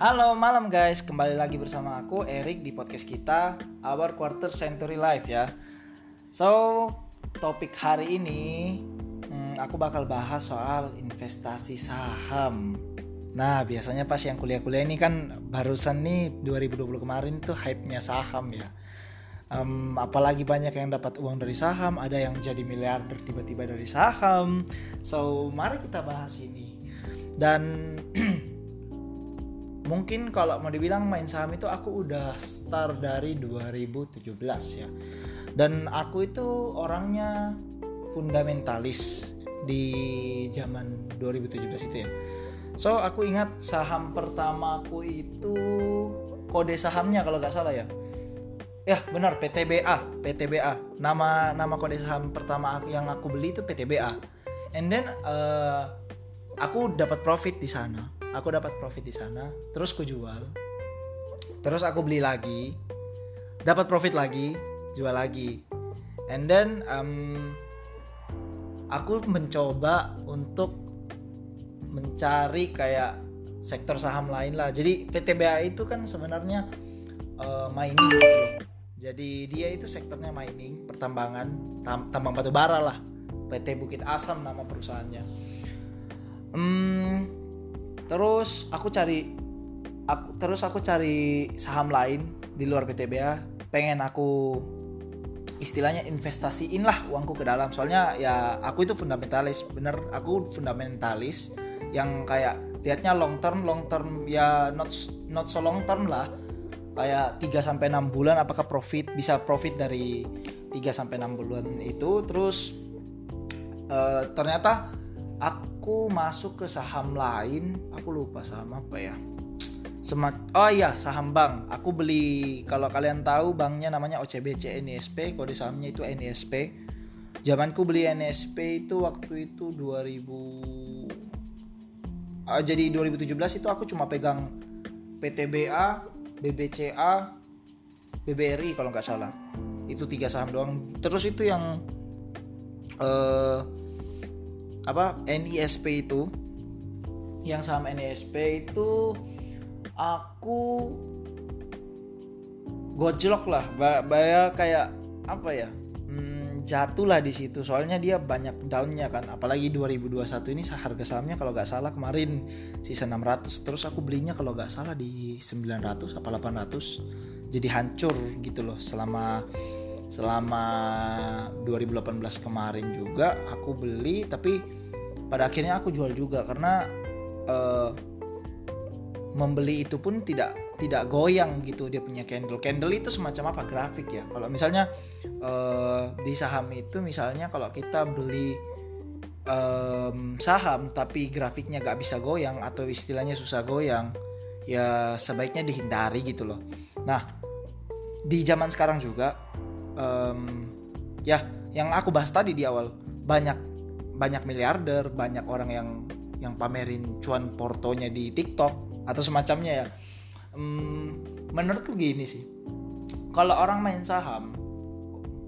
Halo malam guys, kembali lagi bersama aku Erik di podcast kita Our Quarter Century Life ya. So topik hari ini hmm, aku bakal bahas soal investasi saham. Nah biasanya pas yang kuliah-kuliah ini kan barusan nih 2020 kemarin tuh hype-nya saham ya. Um, apalagi banyak yang dapat uang dari saham, ada yang jadi miliarder tiba-tiba dari saham. So mari kita bahas ini. Dan mungkin kalau mau dibilang main saham itu aku udah start dari 2017 ya. Dan aku itu orangnya fundamentalis di zaman 2017 itu ya. So aku ingat saham pertamaku itu kode sahamnya kalau nggak salah ya. Ya benar PTBA PTBA nama nama kode saham pertama yang aku beli itu PTBA and then uh, aku dapat profit di sana aku dapat profit di sana terus ku jual. Terus aku beli lagi. Dapat profit lagi jual lagi. And then um, aku mencoba untuk mencari kayak sektor saham lain lah. Jadi PTBA itu kan sebenarnya uh, mining gitu jadi dia itu sektornya mining pertambangan tam tambang batu bara lah. PT Bukit Asam nama perusahaannya. Hmm, terus aku cari aku terus aku cari saham lain di luar PTBA pengen aku istilahnya investasiin lah uangku ke dalam. Soalnya ya aku itu fundamentalis bener. Aku fundamentalis yang kayak lihatnya long term long term ya not not so long term lah. Kayak 3 sampai 6 bulan apakah profit bisa profit dari 3 sampai 6 bulan itu. Terus uh, ternyata aku masuk ke saham lain. Aku lupa saham apa ya. Semat oh iya saham bank. Aku beli kalau kalian tahu banknya namanya OCBC NISP kode sahamnya itu NISP zamanku beli NISP itu waktu itu 2000 uh, jadi 2017 itu aku cuma pegang PTBA BBCA BBRI kalau nggak salah. Itu tiga saham doang. Terus itu yang uh, apa NISP itu? Yang saham NISP itu aku gojlok lah. Bayar kayak apa ya? Hmm, jatuh lah di situ. Soalnya dia banyak daunnya kan. Apalagi 2021 ini harga sahamnya kalau nggak salah kemarin sisa 600 terus aku belinya kalau nggak salah di 900 apa 800 jadi hancur gitu loh selama selama 2018 kemarin juga aku beli tapi pada akhirnya aku jual juga karena uh, membeli itu pun tidak tidak goyang gitu dia punya candle. Candle itu semacam apa? Grafik ya. Kalau misalnya uh, di saham itu misalnya kalau kita beli um, saham tapi grafiknya gak bisa goyang atau istilahnya susah goyang ya sebaiknya dihindari gitu loh. Nah di zaman sekarang juga um, ya yang aku bahas tadi di awal banyak banyak miliarder banyak orang yang yang pamerin cuan portonya di TikTok atau semacamnya ya. Hmm, menurutku gini sih kalau orang main saham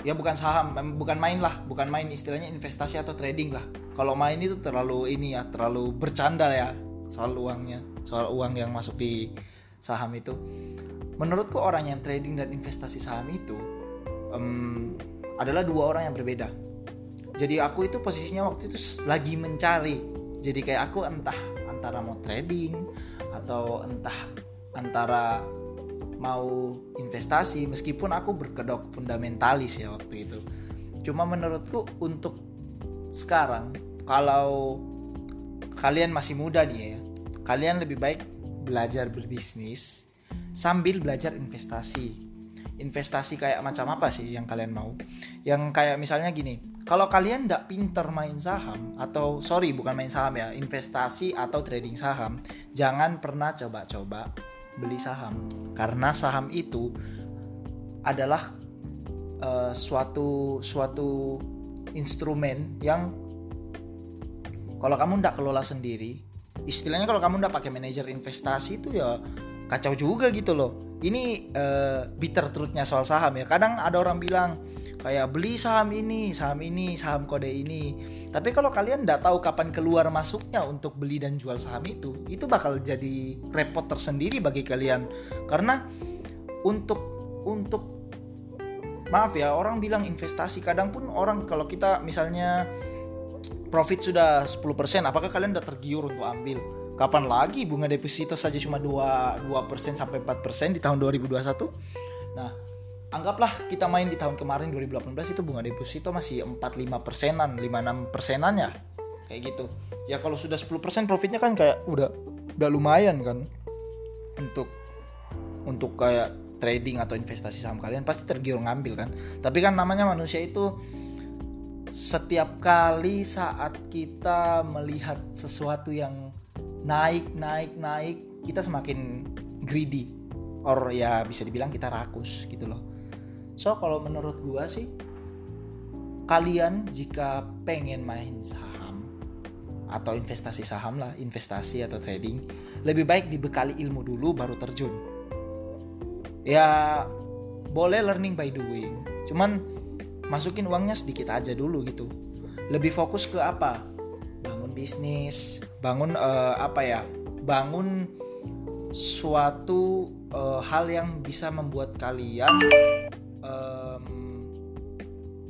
ya bukan saham bukan main lah bukan main istilahnya investasi atau trading lah. Kalau main itu terlalu ini ya terlalu bercanda ya soal uangnya soal uang yang masuk di saham itu. Menurutku orang yang trading dan investasi saham itu um, adalah dua orang yang berbeda. Jadi aku itu posisinya waktu itu lagi mencari. Jadi kayak aku entah antara mau trading atau entah antara mau investasi meskipun aku berkedok fundamentalis ya waktu itu. Cuma menurutku untuk sekarang kalau kalian masih muda nih ya kalian lebih baik belajar berbisnis sambil belajar investasi investasi kayak macam apa sih yang kalian mau? Yang kayak misalnya gini kalau kalian tidak pinter main saham atau sorry bukan main saham ya investasi atau trading saham jangan pernah coba-coba beli saham. Karena saham itu adalah uh, suatu suatu instrumen yang kalau kamu tidak kelola sendiri istilahnya kalau kamu tidak pakai manajer investasi itu ya kacau juga gitu loh ini uh, bitter truthnya soal saham ya. Kadang ada orang bilang kayak beli saham ini saham ini saham kode ini. Tapi kalau kalian nggak tahu kapan keluar masuknya untuk beli dan jual saham itu itu bakal jadi repot tersendiri bagi kalian. Karena untuk untuk maaf ya orang bilang investasi. Kadang pun orang kalau kita misalnya profit sudah 10% apakah kalian udah tergiur untuk ambil kapan lagi bunga deposito saja cuma 2 2% sampai 4% di tahun 2021 nah anggaplah kita main di tahun kemarin 2018 itu bunga deposito masih 45 persenan 56 persenan ya? Kayak gitu. Ya kalau sudah 10 persen profitnya kan kayak udah udah lumayan kan? Untuk untuk kayak trading atau investasi saham kalian pasti tergiur ngambil kan? Tapi kan namanya manusia itu setiap kali saat kita melihat sesuatu yang naik naik naik kita semakin greedy or ya bisa dibilang kita rakus gitu loh So kalau menurut gua sih kalian jika pengen main saham atau investasi saham lah, investasi atau trading, lebih baik dibekali ilmu dulu baru terjun. Ya boleh learning by doing, cuman masukin uangnya sedikit aja dulu gitu. Lebih fokus ke apa? Bisnis, bangun uh, apa ya? Bangun suatu uh, hal yang bisa membuat kalian um,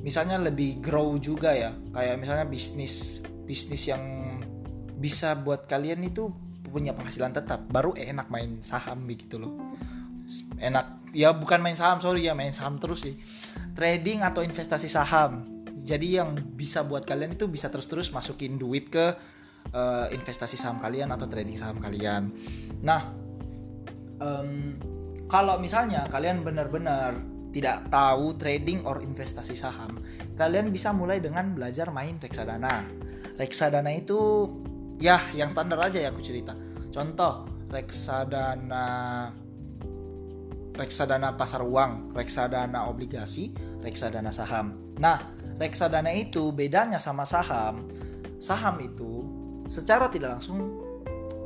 misalnya lebih grow juga ya. Kayak misalnya bisnis bisnis yang bisa buat kalian itu punya penghasilan tetap. Baru enak main saham begitu loh. Enak. Ya bukan main saham sorry ya main saham terus sih. Trading atau investasi saham jadi yang bisa buat kalian itu bisa terus-terus masukin duit ke uh, investasi saham kalian atau trading saham kalian nah um, kalau misalnya kalian benar-benar tidak tahu trading or investasi saham, kalian bisa mulai dengan belajar main reksadana. Reksadana itu ya yang standar aja ya aku cerita. Contoh reksadana reksadana pasar uang, reksadana obligasi, reksadana saham. Nah, reksadana itu bedanya sama saham. Saham itu secara tidak langsung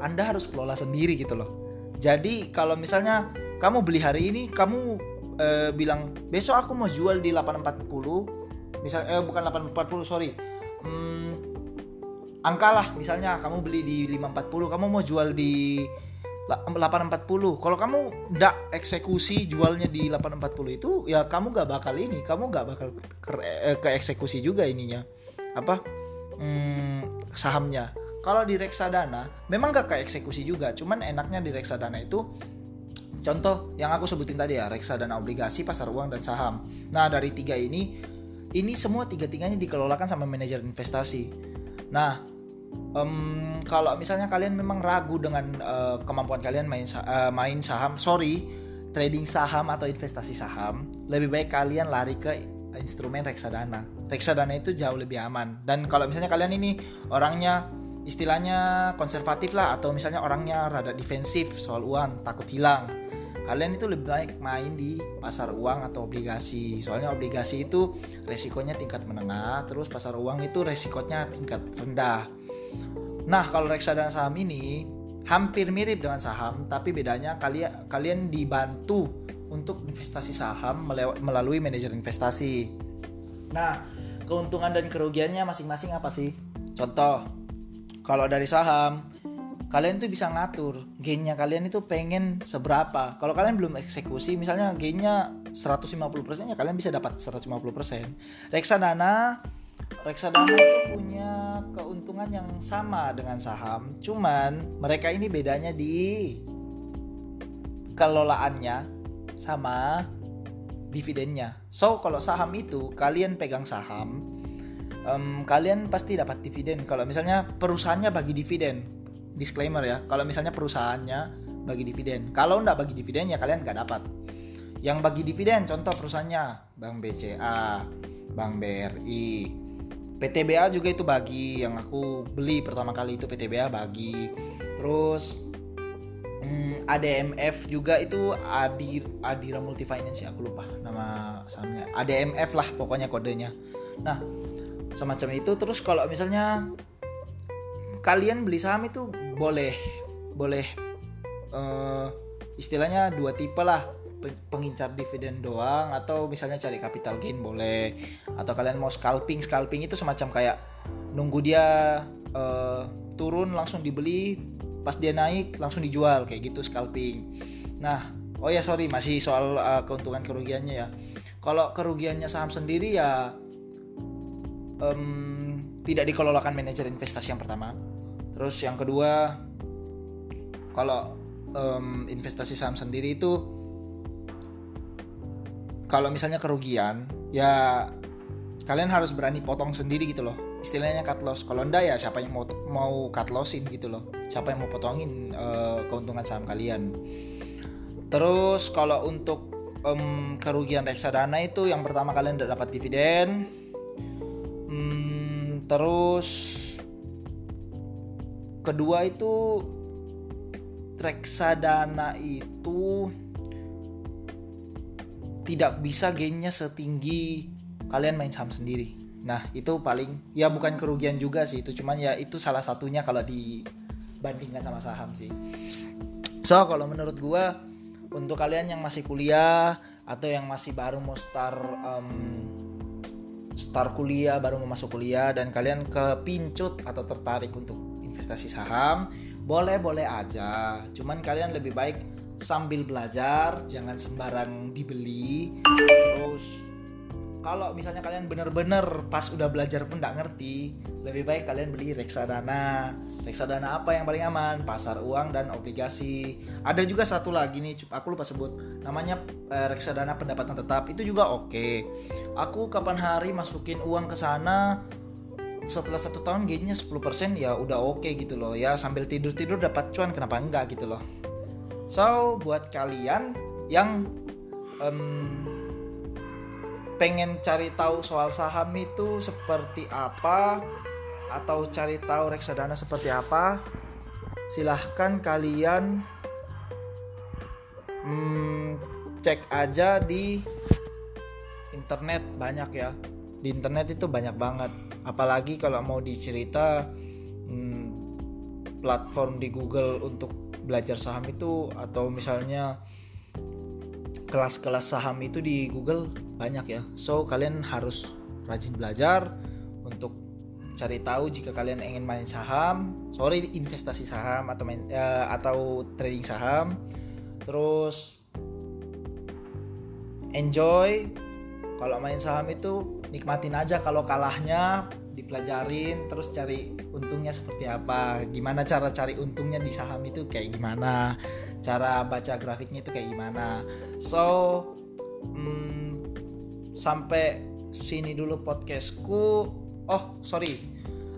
Anda harus kelola sendiri gitu loh. Jadi kalau misalnya kamu beli hari ini, kamu uh, bilang besok aku mau jual di 840 misal eh bukan 840 sorry hmm, angka lah misalnya kamu beli di 540 kamu mau jual di 840 kalau kamu ndak eksekusi jualnya di 840 itu ya kamu gak bakal ini kamu gak bakal ke, eh, ke eksekusi juga ininya apa hmm, sahamnya kalau di reksadana memang gak ke eksekusi juga cuman enaknya di reksadana itu Contoh yang aku sebutin tadi ya, reksadana obligasi, pasar uang, dan saham. Nah, dari tiga ini, ini semua tiga-tiganya dikelolakan sama manajer investasi. Nah, um, kalau misalnya kalian memang ragu dengan uh, kemampuan kalian main uh, main saham, sorry, trading saham atau investasi saham, lebih baik kalian lari ke instrumen reksadana. Reksadana itu jauh lebih aman. Dan kalau misalnya kalian ini orangnya istilahnya konservatif lah atau misalnya orangnya rada defensif soal uang, takut hilang kalian itu lebih baik main di pasar uang atau obligasi soalnya obligasi itu resikonya tingkat menengah terus pasar uang itu resikonya tingkat rendah nah kalau reksadana saham ini hampir mirip dengan saham tapi bedanya kalian kalian dibantu untuk investasi saham melalui manajer investasi. Nah keuntungan dan kerugiannya masing-masing apa sih? Contoh kalau dari saham kalian tuh bisa ngatur gainnya kalian itu pengen seberapa. Kalau kalian belum eksekusi misalnya gainnya 150% ya kalian bisa dapat 150% reksadana reksadana itu punya keuntungan yang sama dengan saham cuman mereka ini bedanya di kelolaannya sama dividennya. So kalau saham itu kalian pegang saham um, kalian pasti dapat dividen. Kalau misalnya perusahaannya bagi dividen disclaimer ya kalau misalnya perusahaannya bagi dividen. Kalau nggak bagi dividen ya kalian nggak dapat. Yang bagi dividen contoh perusahaannya Bank BCA Bank BRI PTBA juga itu bagi yang aku beli pertama kali itu PTBA bagi. Terus hmm, ADMF juga itu Adir Adira Multifinance ya aku lupa nama sahamnya. ADMF lah pokoknya kodenya. Nah semacam itu. Terus kalau misalnya kalian beli saham itu boleh boleh uh, istilahnya dua tipe lah pengincar dividen doang atau misalnya cari capital gain boleh atau kalian mau scalping scalping itu semacam kayak nunggu dia uh, turun langsung dibeli pas dia naik langsung dijual kayak gitu scalping. Nah oh ya sorry masih soal uh, keuntungan kerugiannya ya. Kalau kerugiannya saham sendiri ya um, tidak dikelolakan manajer investasi yang pertama. Terus yang kedua kalau um, investasi saham sendiri itu kalau misalnya kerugian ya kalian harus berani potong sendiri gitu loh. Istilahnya cut loss. Kalau ndak ya siapa yang mau mau cut lossin gitu loh. Siapa yang mau potongin uh, keuntungan saham kalian. Terus kalau untuk um, kerugian reksadana itu yang pertama kalian udah dapat dividen. Hmm, terus kedua itu reksadana itu tidak bisa gainnya setinggi kalian main saham sendiri. Nah itu paling ya bukan kerugian juga sih itu cuman ya itu salah satunya kalau dibandingkan sama saham sih. So kalau menurut gua untuk kalian yang masih kuliah atau yang masih baru mau start um, start kuliah baru mau masuk kuliah dan kalian kepincut atau tertarik untuk investasi saham boleh boleh aja cuman kalian lebih baik sambil belajar jangan sembarang dibeli. Terus kalau misalnya kalian bener-bener pas udah belajar pun nggak ngerti lebih baik kalian beli reksadana. Reksadana apa yang paling aman? Pasar uang dan obligasi. Ada juga satu lagi nih aku lupa sebut. Namanya eh, reksadana pendapatan tetap. Itu juga oke. Aku kapan hari masukin uang ke sana setelah satu tahun gainnya 10% ya udah oke okay gitu loh. Ya sambil tidur-tidur dapat cuan kenapa enggak gitu loh So buat kalian yang um, pengen cari tahu soal saham itu seperti apa atau cari tahu reksadana seperti apa, silahkan kalian um, cek aja di internet banyak ya. Di internet itu banyak banget. Apalagi kalau mau dicerita platform di Google untuk belajar saham itu atau misalnya kelas-kelas saham itu di Google banyak ya. So kalian harus rajin belajar untuk cari tahu jika kalian ingin main saham, sorry investasi saham atau main uh, atau trading saham. Terus enjoy kalau main saham itu nikmatin aja kalau kalahnya dipelajarin terus cari untungnya seperti apa. Gimana cara cari untungnya di saham itu kayak gimana? Cara baca grafiknya itu kayak gimana? So hmm, sampai sini dulu podcastku. Oh sorry.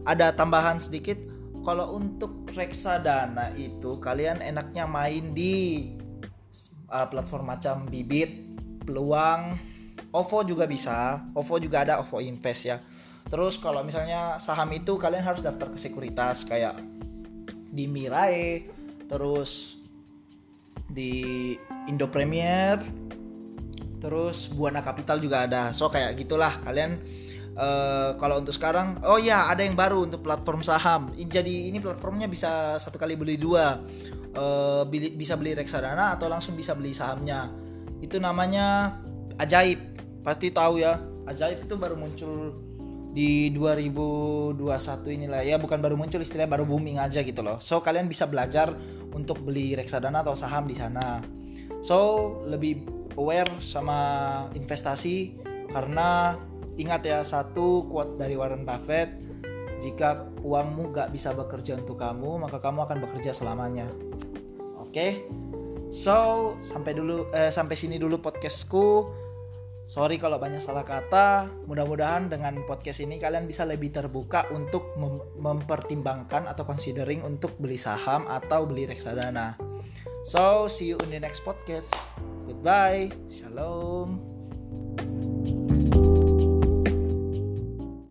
Ada tambahan sedikit. Kalau untuk reksadana itu kalian enaknya main di uh, platform macam bibit peluang OVO juga bisa OVO juga ada OVO Invest ya Terus kalau misalnya saham itu kalian harus daftar ke sekuritas kayak di Mirai, terus di Indo Premier, terus Buana Capital juga ada. So kayak gitulah kalian uh, kalau untuk sekarang, oh ya ada yang baru untuk platform saham. Jadi ini platformnya bisa satu kali beli dua, uh, bisa beli reksadana atau langsung bisa beli sahamnya. Itu namanya Ajaib, pasti tahu ya. Ajaib itu baru muncul di 2021 inilah ya bukan baru muncul istilahnya baru booming aja gitu loh. So kalian bisa belajar untuk beli reksadana atau saham di sana. So lebih aware sama investasi karena ingat ya satu quotes dari Warren Buffett jika uangmu gak bisa bekerja untuk kamu maka kamu akan bekerja selamanya. Oke. Okay? So sampai dulu eh, sampai sini dulu podcastku. Sorry kalau banyak salah kata. Mudah-mudahan dengan podcast ini kalian bisa lebih terbuka untuk mem mempertimbangkan atau considering untuk beli saham atau beli reksadana. So, see you in the next podcast. Goodbye. Shalom.